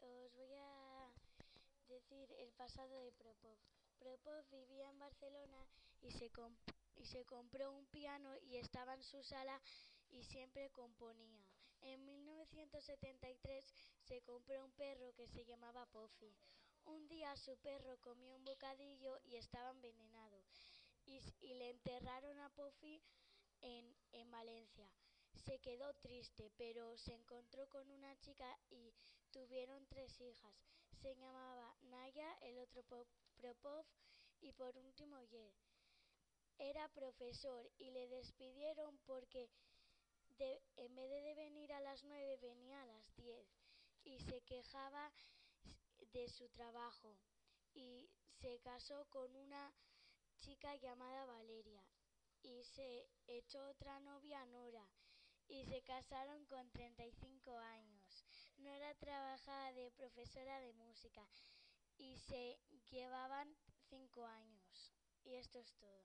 os, voy a decir el pasado de Propov. Propov vivía en Barcelona y se, y se compró un piano y estaba en su sala y siempre componía. En 1973 se compró un perro que se llamaba Puffy. Un día su perro comió un bocadillo y estaba envenenado y, y le enterraron a Puffy en, en Valencia. Se quedó triste, pero se encontró con una chica y tuvieron tres hijas. Se llamaba Naya, el otro Propov y por último Ye. Era profesor y le despidieron porque de, en vez de venir a las nueve venía a las diez y se quejaba de su trabajo y se casó con una chica llamada Valeria y se echó otra novia Nora y se casaron con 35 años. Nora trabajaba de profesora de música y se llevaban cinco años. Y esto es todo.